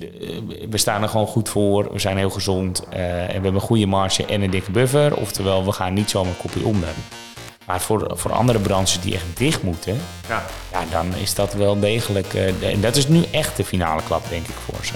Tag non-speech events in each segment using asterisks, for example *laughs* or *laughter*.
eh, we staan er gewoon goed voor. We zijn heel gezond. eh, en we hebben een goede marge en een dikke buffer. Oftewel, we gaan niet zomaar kopje onder. Maar voor, voor andere branches die echt dicht moeten, Ja. ja, dan is dat wel degelijk. eh, en dat is nu echt de finale klap, denk ik, voor ze.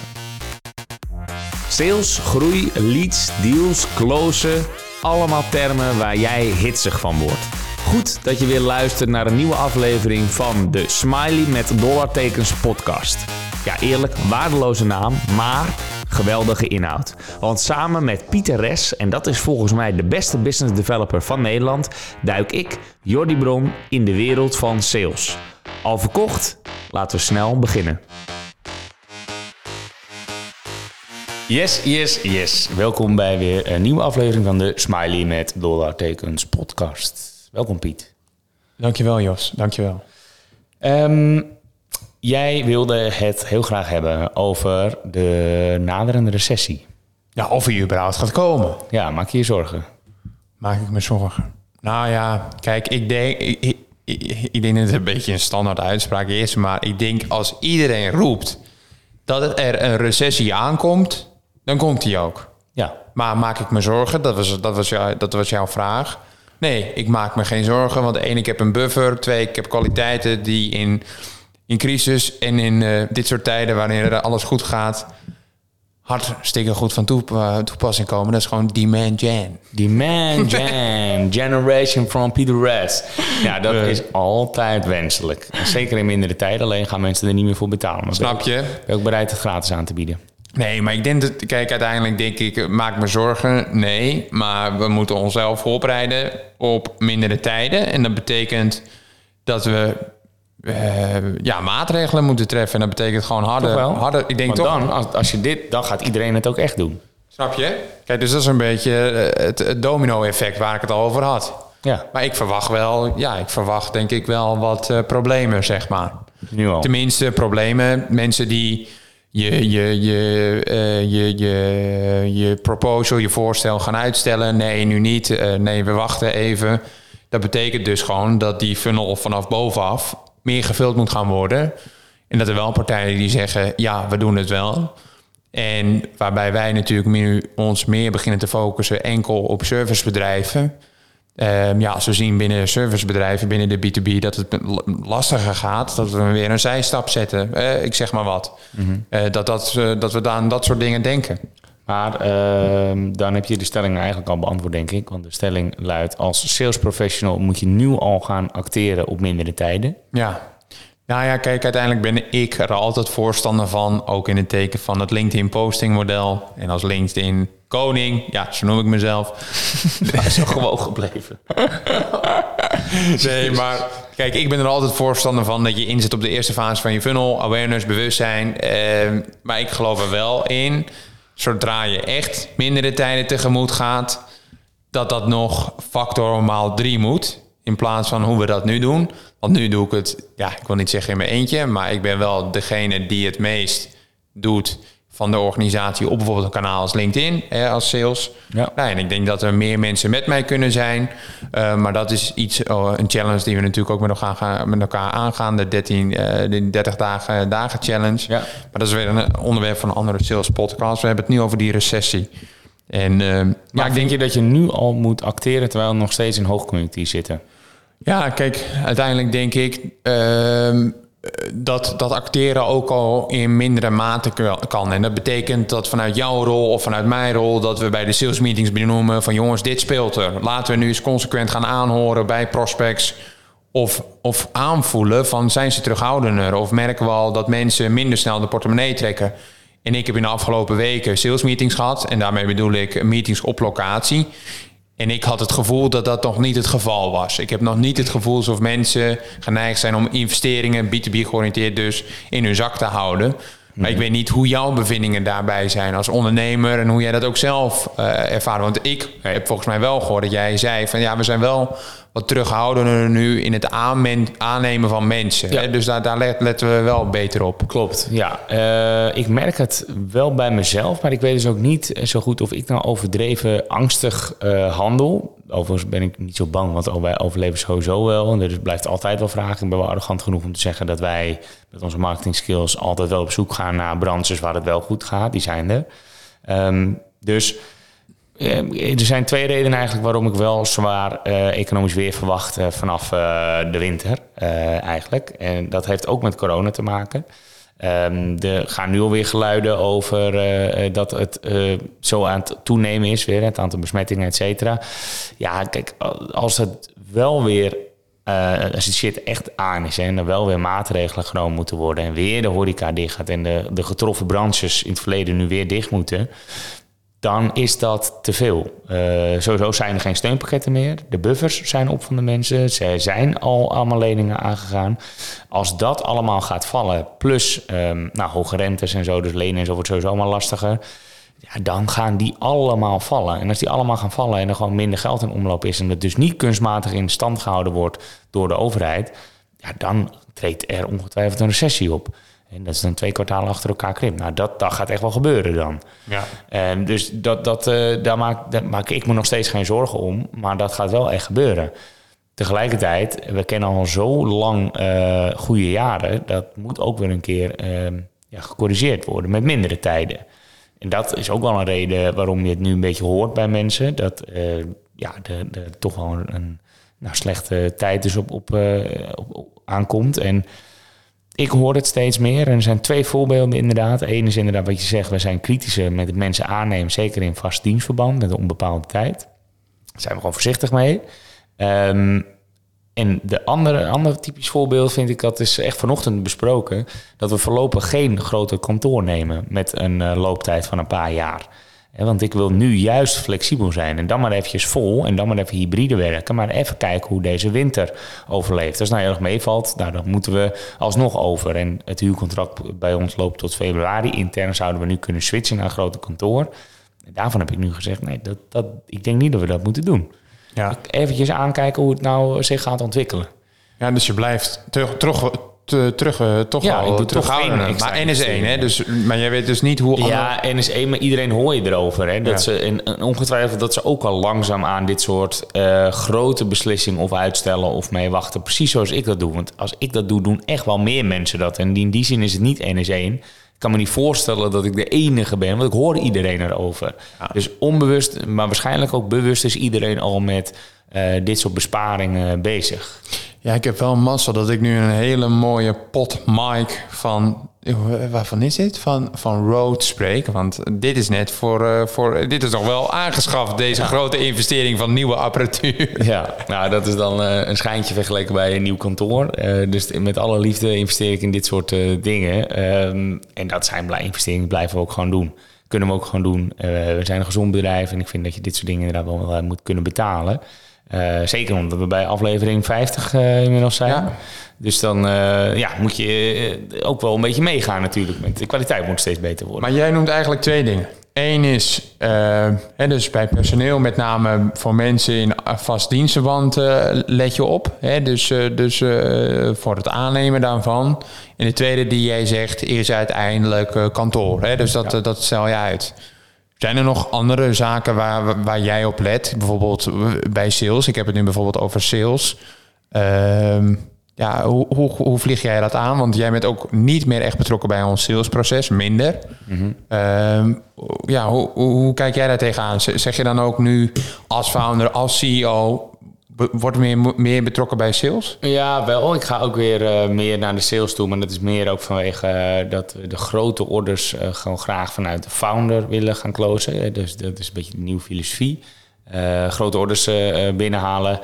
Sales, groei, leads, deals, closen. Allemaal termen waar jij hitsig van wordt. Goed dat je weer luistert naar een nieuwe aflevering van de Smiley met dollartekens podcast. Ja, eerlijk, waardeloze naam, maar geweldige inhoud. Want samen met Pieter Res, en dat is volgens mij de beste business developer van Nederland, duik ik, Jordi Bron, in de wereld van sales. Al verkocht? Laten we snel beginnen. Yes, yes, yes. Welkom bij weer een nieuwe aflevering van de Smiley met dollartekens podcast. Welkom Piet. Dankjewel Jos, dankjewel. Ehm, jij wilde het heel graag hebben over de naderende recessie. Ja, of hij überhaupt gaat komen, Ja, maak je je zorgen. maak ik me zorgen. Nou ja, kijk, ik denk, ik, ik, ik- ik denk dat het een beetje een standaard uitspraak is, maar ik denk als iedereen roept dat er een recessie aankomt, dan komt die ook. Ja, Maar maak ik me zorgen? Dat was, dat was, jou, dat was jouw vraag. Nee, ik maak me geen zorgen. Want één, ik heb een buffer. Twee, ik heb kwaliteiten die in, in crisis en in eh, dit soort tijden wanneer er alles goed gaat, hartstikke goed van toe- eh, toepassing komen. Dat is gewoon demand gen. die man jam, *laughs* generation from Peter Res. Ja, dat is altijd wenselijk. En Zeker in mindere tijden, alleen gaan mensen er niet meer voor betalen. Maar Snap je? Ben je ook bereid het gratis aan te bieden? Nee, maar ik denk dat, kijk, uiteindelijk denk ik, maak me zorgen. Nee, maar we moeten onszelf voorbereiden op mindere tijden. En dat betekent dat we eh, ja, maatregelen moeten treffen. En dat betekent gewoon harder. Harder ik denk Want toch. dan, als, als je dit, dan gaat iedereen het ook echt doen. Snap je? Kijk, dus dat is een beetje eh, het, het domino-effect waar ik het al over had. Ja, Maar ik verwacht wel, ja, ik verwacht denk ik wel wat eh, problemen, zeg maar. nu al. Tenminste, problemen. Mensen die je, je, je, je, je, je proposal, je voorstel gaan uitstellen. Nee, nu niet. Nee, we wachten even. Dat betekent dus gewoon dat die funnel vanaf bovenaf meer gevuld moet gaan worden. En dat er wel partijen die zeggen, ja, we doen het wel. En waarbij wij natuurlijk nu ons meer beginnen te focussen enkel op servicebedrijven. Ehm, ja, als we zien binnen servicebedrijven, binnen de B2B, dat het lastiger gaat, dat we weer een zijstap zetten. Eh, ik zeg maar wat. Eh, dat, dat, eh, dat we aan dat soort dingen denken. Maar ehm, dan heb je de stelling eigenlijk al beantwoord, denk ik. Want de stelling luidt: als sales professional moet je nu al gaan acteren op mindere tijden. Ja. Nou ja, kijk, uiteindelijk ben ik er altijd voorstander van, ook in het teken van het LinkedIn posting model. En als LinkedIn koning, ja, zo noem ik mezelf. *laughs* Zo gewoon gebleven. *laughs* Nee, maar kijk, ik ben er altijd voorstander van dat je inzet op de eerste fase van je funnel, awareness, bewustzijn. Ehm, maar ik geloof er wel in, zodra je echt mindere tijden tegemoet gaat, dat dat nog factor maal drie moet. In plaats van hoe we dat nu doen. Want nu doe ik het, ja, ik wil niet zeggen in mijn eentje, maar ik ben wel degene die het meest doet van de organisatie op bijvoorbeeld een kanaal als LinkedIn, hè, als sales. Ja. Nou, en ik denk dat er meer mensen met mij kunnen zijn. Uh, maar dat is iets, oh, een challenge die we natuurlijk ook met elkaar, gaan, met elkaar aangaan. De 13, uh, de 30 dagen, dagen challenge. Ja. Maar dat is weer een onderwerp van een andere sales podcast. We hebben het nu over die recessie. En, uh, Maar ja, ik denk je dat je nu al moet acteren terwijl we nog steeds in hoogconjunctuur zitten? Ja, kijk, uiteindelijk denk ik uh, dat, dat acteren ook al in mindere mate kan. En dat betekent dat vanuit jouw rol of vanuit mijn rol... dat we bij de sales meetings benoemen van... jongens, dit speelt er. Laten we nu eens consequent gaan aanhoren bij prospects... Of, of aanvoelen van zijn ze terughoudender... of merken we al dat mensen minder snel de portemonnee trekken... En ik heb in de afgelopen weken sales meetings gehad. En daarmee bedoel ik meetings op locatie. En ik had het gevoel dat dat nog niet het geval was. Ik heb nog niet het gevoel alsof mensen geneigd zijn om investeringen, B2B georiënteerd dus, in hun zak te houden. Maar ik weet niet hoe jouw bevindingen daarbij zijn als ondernemer en hoe jij dat ook zelf uh, ervaart. Want ik heb volgens mij wel gehoord dat jij zei van ja, we zijn wel wat terughoudender nu in het aannemen van mensen. Ja. Dus daar, daar letten we wel beter op. Klopt, ja. Uh, ik merk het wel bij mezelf, maar ik weet dus ook niet zo goed of ik nou overdreven angstig uh, handel. overigens ben ik niet zo bang, want wij overleven sowieso wel. En er blijft altijd wel vragen. Ik ben wel arrogant genoeg om te zeggen dat wij met onze marketing skills altijd wel op zoek gaan naar branches waar het wel goed gaat. Die zijn er. Ehm, dus eh, er zijn twee redenen eigenlijk waarom ik wel zwaar uh, economisch weer verwacht uh, vanaf de winter eigenlijk. En dat heeft ook met corona te maken. Er gaan nu alweer geluiden over dat het zo aan het toenemen is weer, het aantal besmettingen, et cetera. Ja, kijk, als het wel weer als het shit echt aan is en er wel weer maatregelen genomen moeten worden en weer de horeca dicht gaat en de, de getroffen branches in het verleden nu weer dicht moeten, dan is dat te veel. Uh, sowieso zijn er geen steunpakketten meer. De buffers zijn op van de mensen. Ze zijn al allemaal leningen aangegaan. Als dat allemaal gaat vallen, plus um, nou, hoge rentes en zo, dus lenen en zo wordt sowieso allemaal lastiger. Ja, dan gaan die allemaal vallen. En als die allemaal gaan vallen en er gewoon minder geld in omloop is... en het dus niet kunstmatig in stand gehouden wordt door de overheid... Ja, dan treedt er ongetwijfeld een recessie op. En dat is dan twee kwartalen achter elkaar krimp. Nou, dat, dat gaat echt wel gebeuren dan. Ja. En dus dat, dat, uh, daar, maak, daar maak ik me nog steeds geen zorgen om. Maar dat gaat wel echt gebeuren. Tegelijkertijd, we kennen al zo lang uh, goede jaren. Dat moet ook weer een keer uh, ja, gecorrigeerd worden met mindere tijden. En dat is ook wel een reden waarom je het nu een beetje hoort bij mensen. Dat ja, de, de, toch wel een, nou, slechte tijd dus op, op, op, op aankomt. En ik hoor het steeds meer. En er zijn twee voorbeelden inderdaad. Eén is inderdaad wat je zegt, we zijn kritischer met het mensen aannemen, zeker in vast dienstverband met een onbepaalde tijd. Daar zijn we gewoon voorzichtig mee. Um, en de andere, andere typisch voorbeeld vind ik, dat is echt vanochtend besproken, dat we voorlopig geen grote kantoor nemen met een uh, looptijd van een paar jaar. Want ik wil nu juist flexibel zijn. En dan maar eventjes vol en dan maar even hybride werken. Maar even kijken hoe deze winter overleeft. Als het nou heel erg meevalt, nou, dan moeten we alsnog over. En het huurcontract bij ons loopt tot februari. Intern zouden we nu kunnen switchen naar een grote kantoor. Daarvan heb ik nu gezegd, nee, dat, dat, ik denk niet dat we dat moeten doen. Ja. Eventjes aankijken hoe het nou zich gaat ontwikkelen. Ja, dus je blijft terug, terug, te, terug, uh, toch ja, ik terughouden. Maar N is één, hè? Dus, maar jij weet dus niet hoe... Ja, N is één, maar iedereen hoor je erover. Hè? Dat ze, en, ongetwijfeld dat ze ook al langzaam aan dit soort uh, grote beslissingen of uitstellen of mee wachten. Precies zoals ik dat doe. Want als ik dat doe, doen echt wel meer mensen dat. En in die zin is het niet N is één. Ik kan me niet voorstellen dat ik de enige ben, want ik hoor iedereen erover. Dus onbewust, maar waarschijnlijk ook bewust is iedereen al met uh, dit soort besparingen bezig. Ja, ik heb wel massa dat ik nu een hele mooie pot mic van... Waarvan is dit? Van, van Rode spreek. Want dit is net voor... Uh, voor dit is nog wel aangeschaft, deze grote investering van nieuwe apparatuur. *laughs* Ja, nou dat is dan uh, een schijntje vergeleken bij een nieuw kantoor. Uh, dus met alle liefde investeer ik in dit soort dingen. Um, en dat zijn blij investeringen, blijven we ook gewoon doen. Kunnen we ook gewoon doen. we zijn een gezond bedrijf en ik vind dat je dit soort dingen inderdaad wel moet kunnen betalen. Uh, zeker omdat we bij aflevering 50 uh, eh, inmiddels zijn. Ja. Dus dan uh, ja, moet je ook wel een beetje meegaan natuurlijk. Met de kwaliteit moet steeds beter worden. Maar jij noemt eigenlijk twee dingen. Eén is hè, dus bij personeel, met name voor mensen in vast dienstenband, let je op. Hè, dus dus voor het aannemen daarvan. En de tweede die jij zegt is uiteindelijk kantoor. Hè, dus dat, dat stel je uit. Zijn er nog andere zaken waar, waar jij op let? Bijvoorbeeld bij sales. Ik heb het nu bijvoorbeeld over sales. Ehm, ja, hoe, hoe, hoe vlieg jij dat aan? Want jij bent ook niet meer echt betrokken bij ons salesproces, minder. Mhm. Ehm, ja, hoe, hoe, hoe, kijk jij daar tegenaan? Zeg je dan ook nu als founder, als CEO, wordt meer, meer betrokken bij sales? Ja, wel. Ik ga ook weer uh, meer naar de sales toe. Maar dat is meer ook vanwege uh, dat we de grote orders uh, gewoon graag vanuit de founder willen gaan closen. Dus dat is een beetje de nieuwe filosofie. grote orders binnenhalen.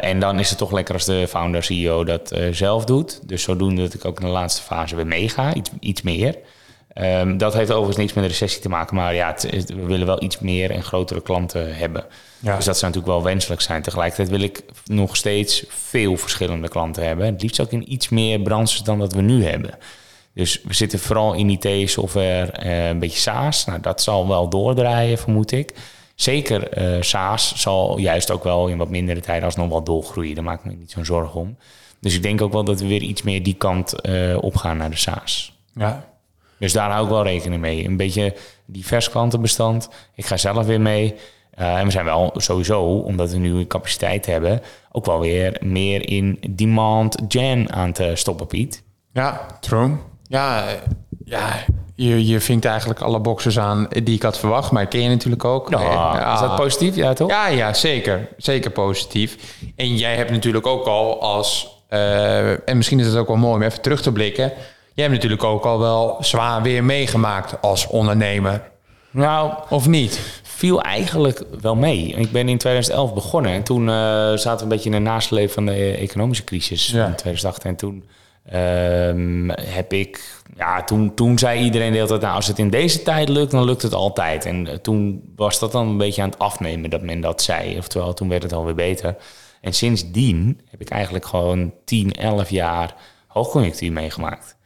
en dan is het toch lekker als de founder, CEO dat zelf doet. Dus zodoende dat ik ook in de laatste fase weer meega. Iets, iets meer. Um, dat heeft overigens niks met de recessie te maken. Maar ja, we willen wel iets meer en grotere klanten hebben. Ja. Dus dat zou natuurlijk wel wenselijk zijn. Tegelijkertijd wil ik nog steeds veel verschillende klanten hebben. Het liefst ook in iets meer branches dan dat we nu hebben. Dus we zitten vooral in IT-software, eh, een beetje SaaS. Nou, dat zal wel doordraaien, vermoed ik. Zeker uh, SaaS zal juist ook wel in wat mindere tijd alsnog wel doorgroeien. Daar maak ik me niet zo'n zorgen om. Dus ik denk ook wel dat we weer iets meer die kant uh, opgaan naar de SaaS. Ja. Dus daar hou ik wel rekening mee. Een beetje divers klantenbestand. Ik ga zelf weer mee. Uh, en we zijn wel sowieso, omdat we nu capaciteit hebben, ook wel weer meer in demand gen aan te stoppen, Piet. Ja, true. Ja, ja je, je vinkt eigenlijk alle boxes aan die ik had verwacht, maar ken je natuurlijk ook. Ja, Is dat positief? Ja, toch? Ja, ja, zeker. Zeker positief. En jij hebt natuurlijk ook al als, uh, en misschien is het ook wel mooi om even terug te blikken. Jij hebt natuurlijk ook al wel zwaar weer meegemaakt als ondernemer. Nou, of niet? Viel eigenlijk wel mee. Ik ben in 2011 begonnen en toen uh, zaten we een beetje in de nasleep van de economische crisis in 2008. En toen um, heb ik, ja, toen, toen zei iedereen de hele tijd, nou, als het in deze tijd lukt, dan lukt het altijd. En uh, toen was dat dan een beetje aan het afnemen dat men dat zei. Oftewel, toen werd het alweer beter. En sindsdien heb ik eigenlijk gewoon 10, 11 jaar hoogconjunctuur meegemaakt.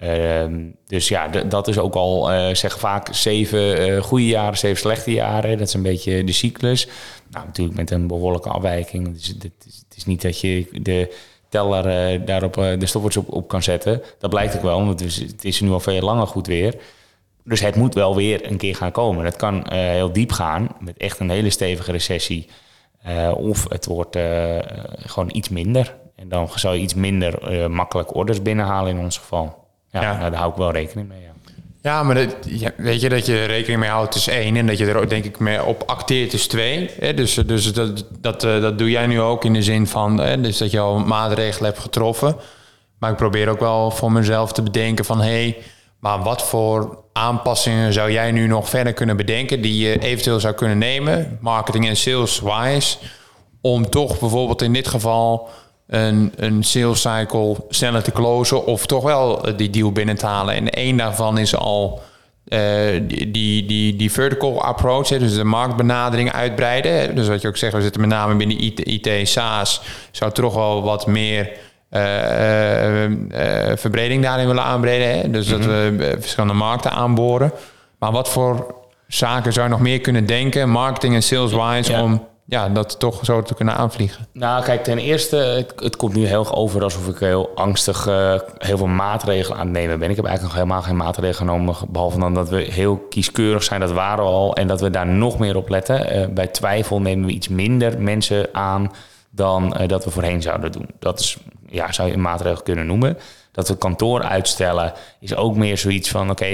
Ehm, dus ja, dat is ook al, uh, zeggen vaak, zeven uh, goede jaren, zeven slechte jaren. Dat is een beetje de cyclus. Nou, natuurlijk met een behoorlijke afwijking. Dus het, is, het is niet dat je de teller uh, daarop de stopwatch op, op, kan zetten. Dat blijkt ook wel, want het is, het is nu al veel langer goed weer. Dus het moet wel weer een keer gaan komen. Het kan heel diep gaan, met echt een hele stevige recessie. of het wordt gewoon iets minder. En dan zou je iets minder makkelijk orders binnenhalen in ons geval. Ja, ja. Nou, daar hou ik wel rekening mee. Ja, ja maar dat, weet je dat je rekening mee houdt is één. En dat je er ook denk ik mee op acteert is twee. Hè? Dus, dus dat, dat, eh, dat doe jij nu ook in de zin van hè? Dus dat je al maatregelen hebt getroffen. Maar ik probeer ook wel voor mezelf te bedenken van... hé, hey, maar wat voor aanpassingen zou jij nu nog verder kunnen bedenken... die je eventueel zou kunnen nemen, marketing en sales-wise... om toch bijvoorbeeld in dit geval een, een sales cycle sneller te closen of toch wel die deal binnen te halen. En één daarvan is al uh, die, die, die vertical approach, hè, dus de marktbenadering uitbreiden. Dus wat je ook zegt, we zitten met name binnen IT, IT SaaS, zou toch wel wat meer uh, uh, verbreding daarin willen aanbreden. Hè? Dus dat mhm. we verschillende markten aanboren. Maar wat voor zaken zou je nog meer kunnen denken, marketing en sales-wise, om ja, dat toch zo te kunnen aanvliegen? Nou, kijk, ten eerste, het, komt nu heel over alsof ik heel angstig uh, heel veel maatregelen aan het nemen ben. Ik heb eigenlijk nog helemaal geen maatregelen genomen, behalve dan dat we heel kieskeurig zijn, dat waren we al, en dat we daar nog meer op letten. Uh, bij twijfel nemen we iets minder mensen aan dan uh, dat we voorheen zouden doen. Dat is, ja, zou je een maatregel kunnen noemen dat we kantoor uitstellen, is ook meer zoiets van: oké,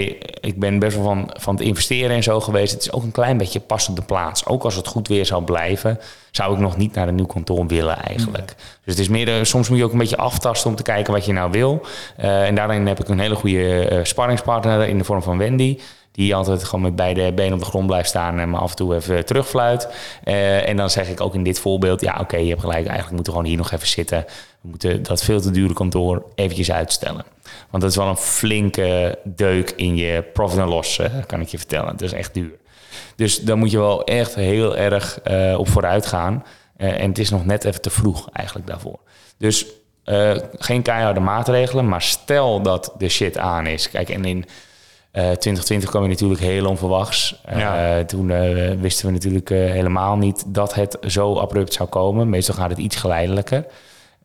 ik ben best wel van, van het investeren en zo geweest. Het is ook een klein beetje pas op de plaats. Ook als het goed weer zou blijven, zou ik nog niet naar een nieuw kantoor willen eigenlijk. Dus het is meer, soms moet je ook een beetje aftasten om te kijken wat je nou wil. Uh, en daarin heb ik een hele goede uh, sparringspartner in de vorm van Wendy. Die altijd gewoon met beide benen op de grond blijft staan en me af en toe even terugfluit. Uh, en dan zeg ik ook in dit voorbeeld: ja, oké, je hebt gelijk, eigenlijk moeten we gewoon hier nog even zitten. We moeten dat veel te dure kantoor eventjes uitstellen. Want dat is wel een flinke deuk in je profit en loss, eh, kan ik je vertellen. Dat is echt duur. Dus dan moet je wel echt heel erg uh, op vooruit gaan. en het is nog net even te vroeg eigenlijk daarvoor. Dus geen keiharde maatregelen, maar stel dat de shit aan is. Kijk, en in 2020 kwam je natuurlijk heel onverwachts. Uh, toen uh, wisten we natuurlijk uh, helemaal niet dat het zo abrupt zou komen. Meestal gaat het iets geleidelijker.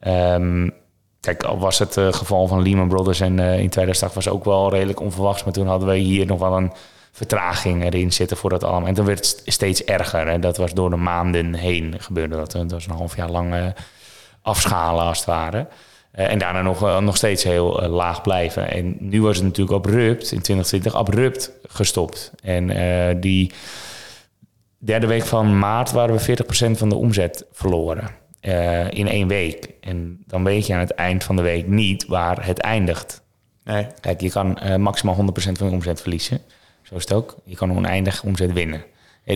Um, kijk, al was het geval van Lehman Brothers en in 2008 was ook wel redelijk onverwachts. Maar toen hadden we hier nog wel een vertraging erin zitten voor dat allemaal. En toen werd het steeds erger. En dat was door de maanden heen gebeurde dat. Dat was een half jaar lang afschalen als het ware. Uh, en daarna nog, uh, nog steeds heel uh, laag blijven. En nu was het natuurlijk abrupt, in 2020, abrupt gestopt. En die derde week van maart waren we 40% van de omzet verloren. in één week. En dan weet je aan het eind van de week niet waar het eindigt. Nee. Kijk, je kan maximaal 100% van je omzet verliezen. Zo is het ook. Je kan oneindig omzet winnen.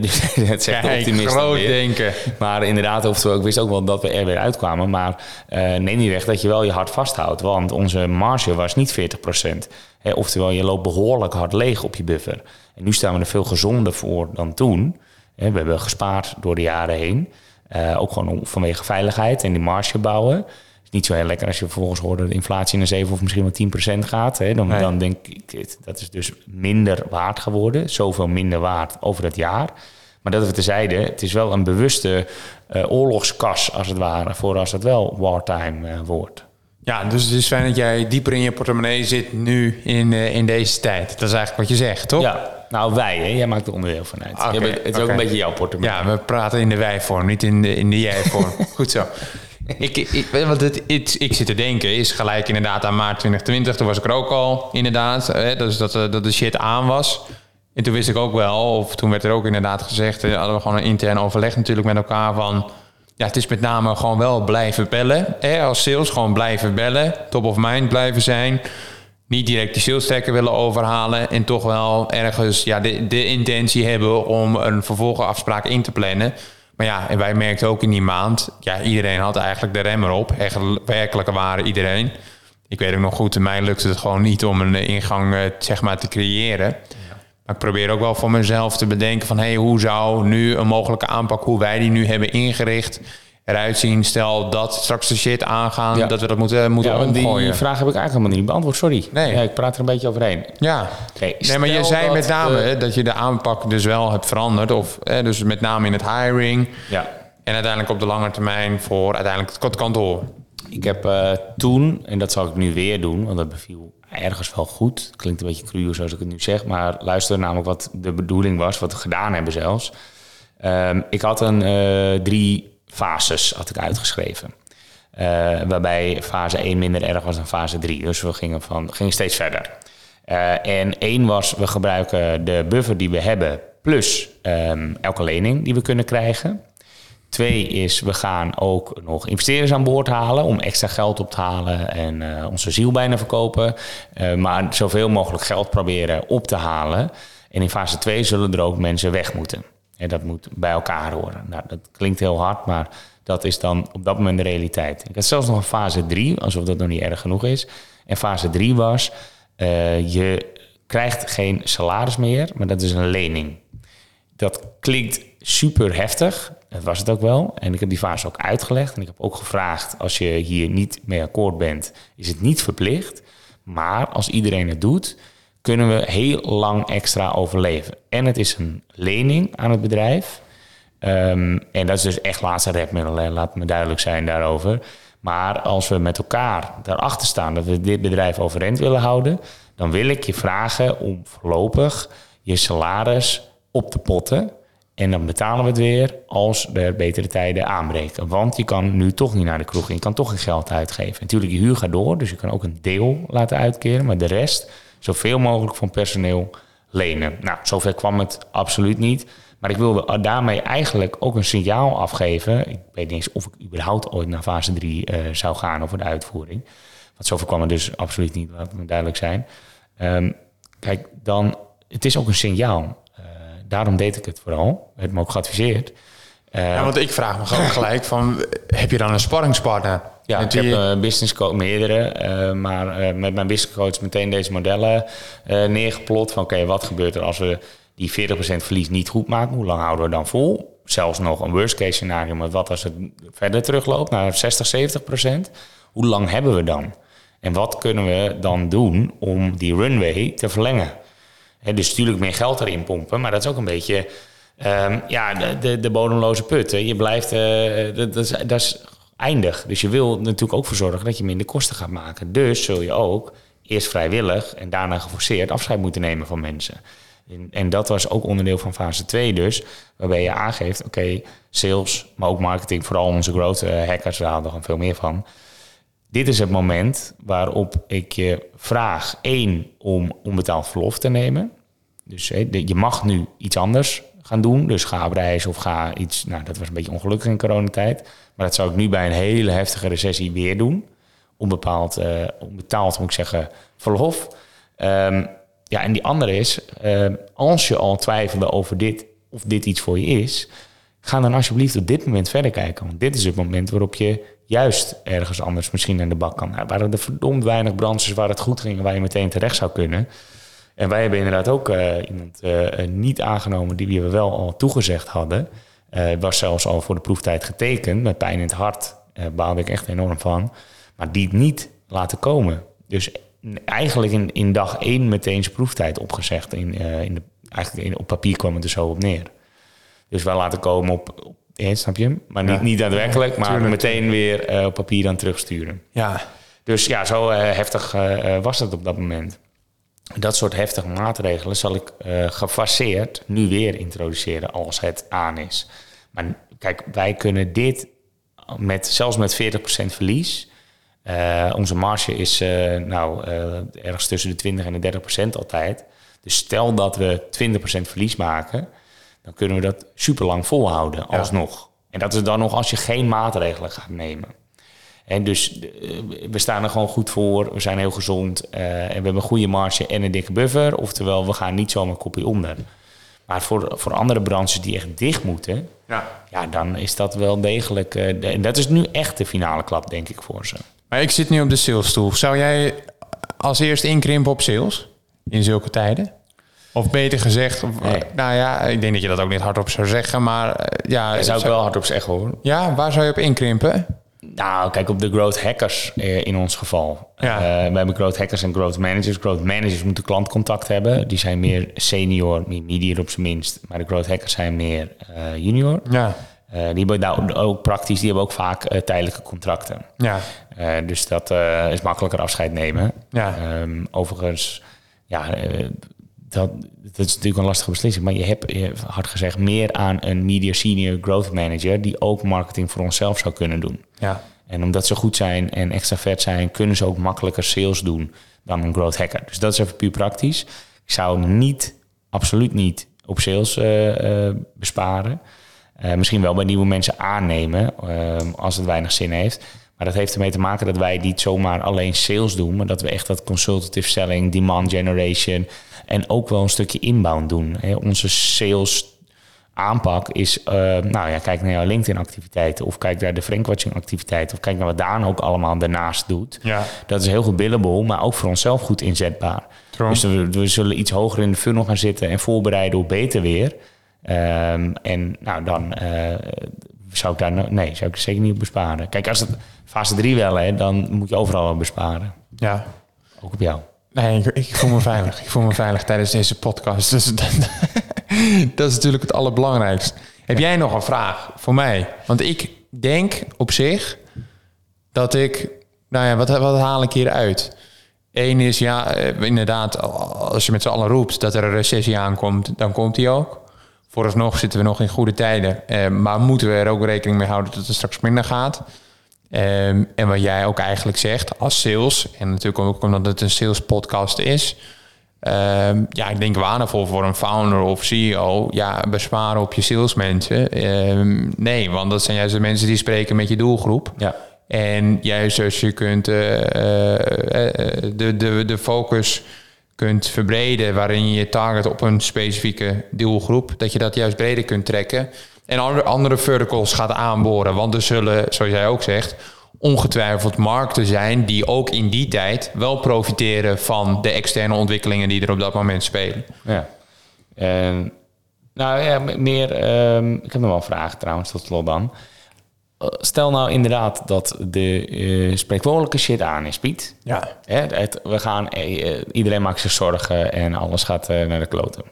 Het *laughs* zegt Kijk, groot denken. Maar inderdaad, oftewel, ik wist ook wel dat we er weer uitkwamen. Maar uh, neem niet weg dat je wel je hart vasthoudt. Want onze marge was niet 40%. Hè, oftewel, je loopt behoorlijk hard leeg op je buffer. En nu staan we er veel gezonder voor dan toen. Hè, we hebben gespaard door de jaren heen. Uh, ook gewoon vanwege veiligheid en die marge bouwen niet zo heel lekker als je vervolgens hoort dat de inflatie naar 7 of misschien wel 10% gaat. Hè, dan, dan denk ik, dat is dus minder waard geworden. Zoveel minder waard over het jaar. Maar dat we tezijde, het is wel een bewuste uh, oorlogskas als het ware, voor als het wel wartime uh, wordt. Ja, dus het is fijn dat jij dieper in je portemonnee zit nu in, uh, in deze tijd. Dat is eigenlijk wat je zegt, toch? Ja, nou wij, hè? jij maakt er onderdeel van uit. Bent, het is ook een beetje jouw portemonnee. Ja, we praten in de wij-vorm, niet in de, in de jij-vorm. *laughs* Goed zo. Ik, ik, het, het- ik zit te denken, is gelijk inderdaad aan maart 2020. Toen was ik er ook al, inderdaad. Hè, dus dat, eh, dat de shit aan was. En toen wist ik ook wel, of toen werd er ook inderdaad gezegd... eh, hadden we gewoon een intern overleg natuurlijk met elkaar van... Ja, het is met name gewoon wel blijven bellen. Hè, als sales gewoon blijven bellen. Top of mind blijven zijn. Niet direct die sales trekken willen overhalen. En toch wel ergens ja, de, de intentie hebben om een vervolgafspraak in te plannen. Maar ja, en wij merkten ook in die maand... Ja, iedereen had eigenlijk de rem erop. Echt werkelijke waren iedereen. Ik weet ook nog goed, in mij lukte het gewoon niet om een ingang eh, zeg maar, te creëren. Maar ik probeer ook wel voor mezelf te bedenken van... Hey, hoe zou nu een mogelijke aanpak, hoe wij die nu hebben ingericht... eruit zien? Stel dat straks de shit aangaan, Ja. dat we dat moeten, moeten Ja, want die omgooien. vraag heb ik eigenlijk helemaal niet beantwoord, sorry. Nee. Ja, ik praat er een beetje overheen. Ja, nee, maar je zei met name eh, dat je de aanpak dus wel hebt veranderd. Of dus met name in het hiring. Ja. En uiteindelijk op de lange termijn voor uiteindelijk het kantoor. Ik heb eh, toen, en dat zal ik nu weer doen, want dat beviel ergens wel goed. Klinkt een beetje cruel zoals ik het nu zeg, maar luister namelijk wat de bedoeling was, wat we gedaan hebben zelfs. Ehm, ik had een eh, drie fases had ik uitgeschreven. Eh, waarbij fase 1 minder erg was dan fase 3. Dus we gingen, van, gingen steeds verder. Eh, en één was, we gebruiken de buffer die we hebben... plus ehm, elke lening die we kunnen krijgen. Twee is, we gaan ook nog investeerders aan boord halen om extra geld op te halen en eh, onze ziel bijna verkopen. Maar zoveel mogelijk geld proberen op te halen. En in fase 2 zullen er ook mensen weg moeten. En dat moet bij elkaar horen. Nou, dat klinkt heel hard, maar dat is dan op dat moment de realiteit. Ik had zelfs nog een fase 3, alsof dat nog niet erg genoeg is. En fase 3 was, eh, je krijgt geen salaris meer, maar dat is een lening. Dat klinkt super heftig. Dat was het ook wel. En ik heb die fase ook uitgelegd. En ik heb ook gevraagd: als je hier niet mee akkoord bent, is het niet verplicht. Maar als iedereen het doet, kunnen we heel lang extra overleven. En het is een lening aan het bedrijf. Ehm, en dat is dus echt laatste redmiddel, hè. laat me duidelijk zijn daarover. Maar als we met elkaar daarachter staan dat we dit bedrijf overeind willen houden, dan wil ik je vragen om voorlopig je salaris op te potten. En dan betalen we het weer als er betere tijden aanbreken. Want je kan nu toch niet naar de kroeg en je kan toch geen geld uitgeven. Natuurlijk, je huur gaat door, dus je kan ook een deel laten uitkeren. Maar de rest, zoveel mogelijk van personeel lenen. Nou, zover kwam het absoluut niet. Maar ik wilde daarmee eigenlijk ook een signaal afgeven. Ik weet niet eens of ik überhaupt ooit naar fase 3 eh, zou gaan over de uitvoering. Want zover kwam het dus absoluut niet, laat me duidelijk zijn. Ehm, kijk, dan, het is ook een signaal. Eh, daarom deed ik het vooral. Het me ook geadviseerd. Eh, Ja, want ik vraag me gewoon gelijk van, heb je dan een sparringspartner? Ja, ik heb een business coach, meerdere, eh, maar eh, met mijn business coach meteen deze modellen eh, neergeplot. Van oké, wat gebeurt er als we die 40% verlies niet goed maken? Hoe lang houden we dan vol? Zelfs nog een worst case scenario, maar wat als het verder terugloopt naar 60, 70%? Hoe lang hebben we dan? En wat kunnen we dan doen om die runway te verlengen? Dus natuurlijk meer geld erin pompen, maar dat is ook een beetje ehm, ja, de, de, de bodemloze put. Hè. Je blijft, eh, dat, dat, is, dat is eindig. Dus je wil natuurlijk ook voor zorgen dat je minder kosten gaat maken. Dus zul je ook eerst vrijwillig en daarna geforceerd afscheid moeten nemen van mensen. En, en dat was ook onderdeel van fase 2 dus, waarbij je aangeeft, oké, sales, maar ook marketing, vooral onze growth eh, hackers, daar hadden gewoon veel meer van dit is het moment waarop ik je vraag één om onbetaald verlof te nemen. Dus je mag nu iets anders gaan doen. Dus ga op reis of ga iets... Nou, dat was een beetje ongelukkig in coronatijd. Maar dat zou ik nu bij een hele heftige recessie weer doen. Onbepaald, eh, onbetaald moet ik zeggen, verlof. Ehm, ja, en die andere is... ehm, als je al twijfelde over dit of dit iets voor je is... Ga dan alsjeblieft op dit moment verder kijken. Want dit is het moment waarop je juist ergens anders misschien aan de bak kan. Nou, waren er verdomd weinig branches waar het goed ging... waar je meteen terecht zou kunnen. En wij hebben inderdaad ook eh, iemand eh, eh, niet aangenomen... die we wel al toegezegd hadden. Was zelfs al voor de proeftijd getekend. Met pijn in het hart baalde ik echt enorm van. Maar die niet laten komen. Dus eigenlijk in, in dag één meteen zijn proeftijd opgezegd. In, in de, eigenlijk in, op papier kwam het er zo op neer. Dus wij laten komen op, op ja, snap je? Maar niet, Ja. niet daadwerkelijk, maar tuurlijk. meteen weer op papier dan terugsturen. Ja, Dus ja, zo heftig was het op dat moment. Dat soort heftige maatregelen zal ik eh, gefaseerd nu weer introduceren als het aan is. Maar kijk, wij kunnen dit met, zelfs met 40% verlies. eh, onze marge is eh, nou, ergens tussen de 20 en de 30% altijd. Dus stel dat we 20% verlies maken, dan kunnen we dat super lang volhouden alsnog. En dat is dan nog als je geen maatregelen gaat nemen. En dus eh, we staan er gewoon goed voor. We zijn heel gezond. eh, en we hebben een goede marge en een dikke buffer. Oftewel, we gaan niet zomaar kopje onder. Maar voor, voor andere branches die echt dicht moeten... Ja. ja, dan is dat wel degelijk... eh, en dat is nu echt de finale klap, denk ik, voor ze. Maar ik zit nu op de salesstoel. Zou jij als eerst inkrimpen op sales in zulke tijden? Of beter gezegd, of, Nee. nou ja, ik denk dat je dat ook niet hardop zou zeggen, maar ja, Daar zou ik wel hard op zeggen, hoor. ja, waar zou je op inkrimpen? Nou, kijk op de growth hackers eh, in ons geval. Ja. Eh, we hebben growth hackers en growth managers. Growth managers moeten klantcontact hebben. Die zijn meer senior, meer medium op zijn minst. Maar de growth hackers zijn meer eh, junior. Ja, die hebben nou ook praktisch, die hebben ook vaak tijdelijke contracten. ja, dus dat is makkelijker afscheid nemen. Ja. Ehm, overigens, ja, dat, dat is natuurlijk een lastige beslissing. Maar je hebt, je hebt hard gezegd, meer aan een media senior growth manager... die ook marketing voor onszelf zou kunnen doen. ja. En omdat ze goed zijn en extra vet zijn, kunnen ze ook makkelijker sales doen dan een growth hacker. Dus dat is even puur praktisch. Ik zou niet, absoluut niet op sales eh, eh, besparen. Eh, misschien wel bij nieuwe mensen aannemen eh, als het weinig zin heeft. Maar dat heeft ermee te maken dat wij niet zomaar alleen sales doen, maar dat we echt dat consultative selling, demand generation en ook wel een stukje inbound doen. Hè, onze sales aanpak is, eh, nou ja, kijk naar jouw LinkedIn-activiteiten of kijk naar de Frankwatching-activiteiten of kijk naar wat Daan ook allemaal daarnaast doet. Ja. Dat is heel goed billable, maar ook voor onszelf goed inzetbaar. True. Dus we, we zullen iets hoger in de funnel gaan zitten en voorbereiden op beter weer. Ehm, en nou, dan eh, zou ik daar no- nee, zou ik er zeker niet op besparen. Kijk, als het fase 3 wel, hè, dan moet je overal op besparen. ja. Ook op jou. Nee, ik, ik voel me veilig. Ik voel me veilig tijdens deze podcast. Dus *laughs* dat, dat is natuurlijk het allerbelangrijkste. Heb jij nog een vraag voor mij? Want ik denk op zich dat ik... Nou ja, wat, wat haal ik hier uit? Eén is, ja, eh, inderdaad, als je met z'n allen roept dat er een recessie aankomt, dan komt die ook. Vooralsnog zitten we nog in goede tijden. Eh, maar moeten we er ook rekening mee houden dat het straks minder gaat? Ehm, en wat jij ook eigenlijk zegt als sales, en natuurlijk ook omdat het een sales podcast is. ehm, ja, ik denk waardevol voor een founder of CEO. Ja, besparen op je salesmensen. Ehm, nee, want dat zijn juist de mensen die spreken met je doelgroep. Ja. En juist als je kunt eh, eh, eh, de, de, de focus kunt verbreden waarin je je target op een specifieke doelgroep, dat je dat juist breder kunt trekken. En andere, andere verticals gaat aanboren. Want er zullen, zoals jij ook zegt, ongetwijfeld markten zijn die ook in die tijd wel profiteren van de externe ontwikkelingen die er op dat moment spelen. Ja. En, nou ja, meer. ehm, ik heb nog wel een vraag trouwens, tot slot dan. Eh, Stel nou inderdaad dat de eh spreekwoordelijke shit aan is, Piet. Ja. Hè, het, we gaan, eh, iedereen maakt zich zorgen en alles gaat naar de kloten.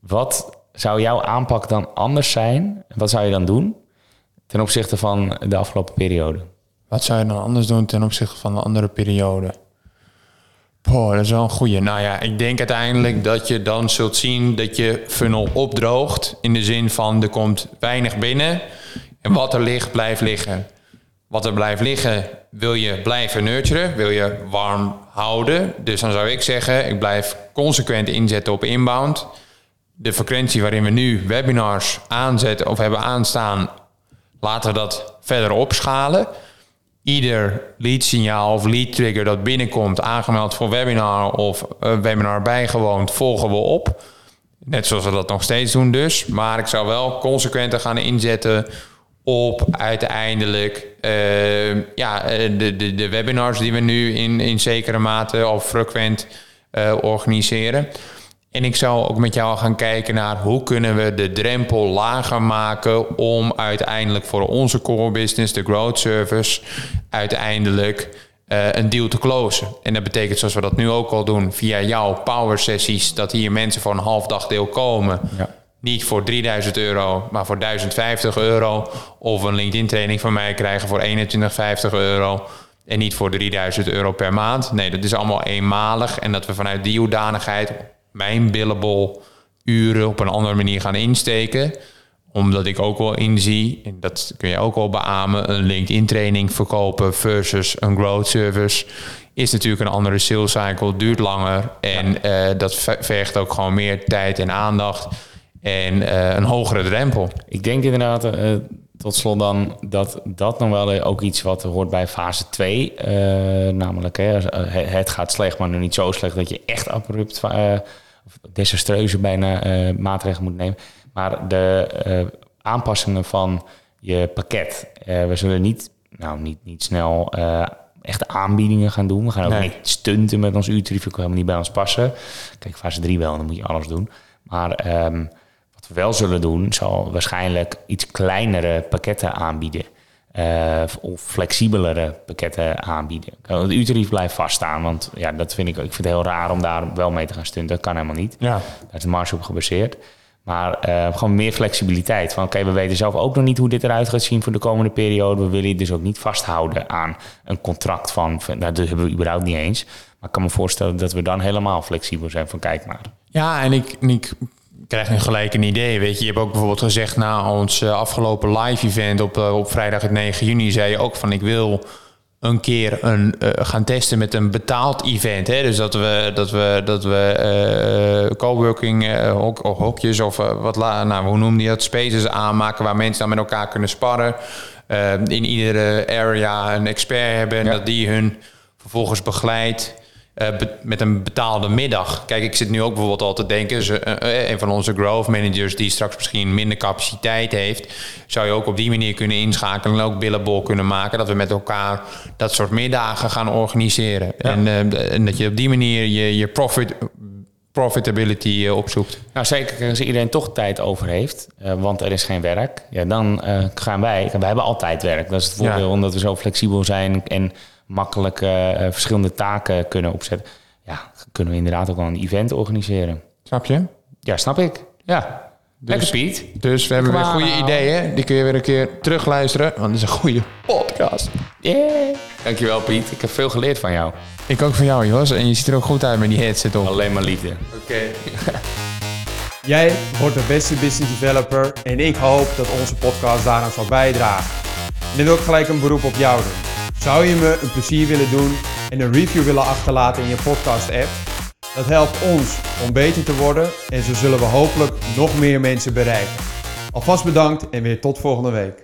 Wat zou jouw aanpak dan anders zijn? Wat zou je dan doen ten opzichte van de afgelopen periode? Wat zou je dan anders doen ten opzichte van een andere periode? Dat is wel een goeie. Nou ja, ik denk uiteindelijk dat je dan zult zien dat je funnel opdroogt. In de zin van er komt weinig binnen. En wat er ligt, blijft liggen. Wat er blijft liggen, wil je blijven nurturen. Wil je warm houden. Dus dan zou ik zeggen, ik blijf consequent inzetten op inbound. De frequentie waarin we nu webinars aanzetten of hebben aanstaan, laten we dat verder opschalen ieder leadsignaal of lead trigger dat binnenkomt, aangemeld voor webinar of een webinar bijgewoond, volgen we op. Net zoals we dat nog steeds doen dus. Maar ik zou wel consequenter gaan inzetten op uiteindelijk eh, ja, eh, de, de, de webinars die we nu in, in zekere mate of frequent eh, organiseren. En ik zou ook met jou gaan kijken naar hoe kunnen we de drempel lager maken om uiteindelijk voor onze core business, de growth service, uiteindelijk eh, een deal te closen. En dat betekent zoals we dat nu ook al doen via jouw power sessies, dat hier mensen voor een half dagdeel komen. Ja. Niet voor 3000 euro, maar voor 1050 euro. Of een LinkedIn training van mij krijgen voor 2150 euro. En niet voor 3000 euro per maand. Nee, dat is allemaal eenmalig. En dat we vanuit die hoedanigheid mijn billable uren op een andere manier gaan insteken. Omdat ik ook wel inzie, en dat kun je ook wel beamen, een LinkedIn training verkopen versus een growth service is natuurlijk een andere sales cycle, duurt langer. En uh, dat vergt ook gewoon meer tijd en aandacht. En uh, een hogere drempel. Ik denk inderdaad, uh, tot slot dan, dat dat nog wel ook iets wat hoort bij fase 2. namelijk, hè, het gaat slecht, maar nu niet zo slecht dat je echt abrupt desastreuze bijna maatregelen moet nemen. Maar de aanpassingen van je pakket. we zullen niet, nou, niet, niet snel echte aanbiedingen gaan doen. We gaan ook niet stunten met ons uurtarief, ook helemaal niet bij ons passen. Kijk, fase 3 wel, dan moet je alles doen. Maar um, wat we wel zullen doen, zal waarschijnlijk iets kleinere pakketten aanbieden. Uh, of flexibelere pakketten aanbieden. Het uurtarief blijft vaststaan, want ja, dat vind ik, ik vind het heel raar om daar wel mee te gaan stunten. Dat kan helemaal niet. Ja. Daar is de marge op gebaseerd. Maar uh, gewoon meer flexibiliteit. Van oké, we weten zelf ook nog niet hoe dit eruit gaat zien voor de komende periode. We willen je dus ook niet vasthouden aan een contract van. nou, dat hebben we überhaupt niet eens. Maar ik kan me voorstellen dat we dan helemaal flexibel zijn van kijk maar. Ja, en ik, ik krijg nu gelijk een idee. Weet je, je hebt ook bijvoorbeeld gezegd na ons eh, afgelopen live event op, uh, op vrijdag het 9 juni, zei je ook van ik wil een keer een, uh, gaan testen met een betaald event. Hè? Dus dat we, dat we, dat we uh, coworking uh, hok, hokjes of wat, nou, hoe noem je dat, spaces aanmaken waar mensen dan met elkaar kunnen sparren. in iedere area een expert hebben en dat die hun vervolgens begeleidt. Uh, met een betaalde middag. Kijk, ik zit nu ook bijvoorbeeld al te denken, ze, uh, een van onze growth managers die straks misschien minder capaciteit heeft, zou je ook op die manier kunnen inschakelen en ook billable kunnen maken, dat we met elkaar dat soort middagen gaan organiseren. En, uh, en, dat je op die manier je, je profit, profitability opzoekt. Nou, zeker als iedereen toch tijd over heeft, want er is geen werk, ja, dan gaan wij, wij hebben altijd werk. Dat is het voordeel, omdat we zo flexibel zijn en makkelijk uh, verschillende taken kunnen opzetten. Ja, kunnen we inderdaad ook wel een event organiseren. Snap je? Ja, snap ik. Ja. Dus, Lekker Piet. Dus we hebben weer goede ideeën. Die kun je weer een keer terugluisteren. Want het is een goede podcast. Yeah. Dankjewel Piet. Ik heb veel geleerd van jou. Ik ook van jou Jos. En je ziet er ook goed uit met die headset op. Alleen maar liefde. Oké. *laughs* Jij wordt de beste business developer. En ik hoop dat onze podcast daaraan zal bijdragen. En dan wil ik gelijk een beroep op jou doen. Zou je me een plezier willen doen en een review willen achterlaten in je podcast-app? Dat helpt ons om beter te worden en zo zullen we hopelijk nog meer mensen bereiken. Alvast bedankt en weer tot volgende week.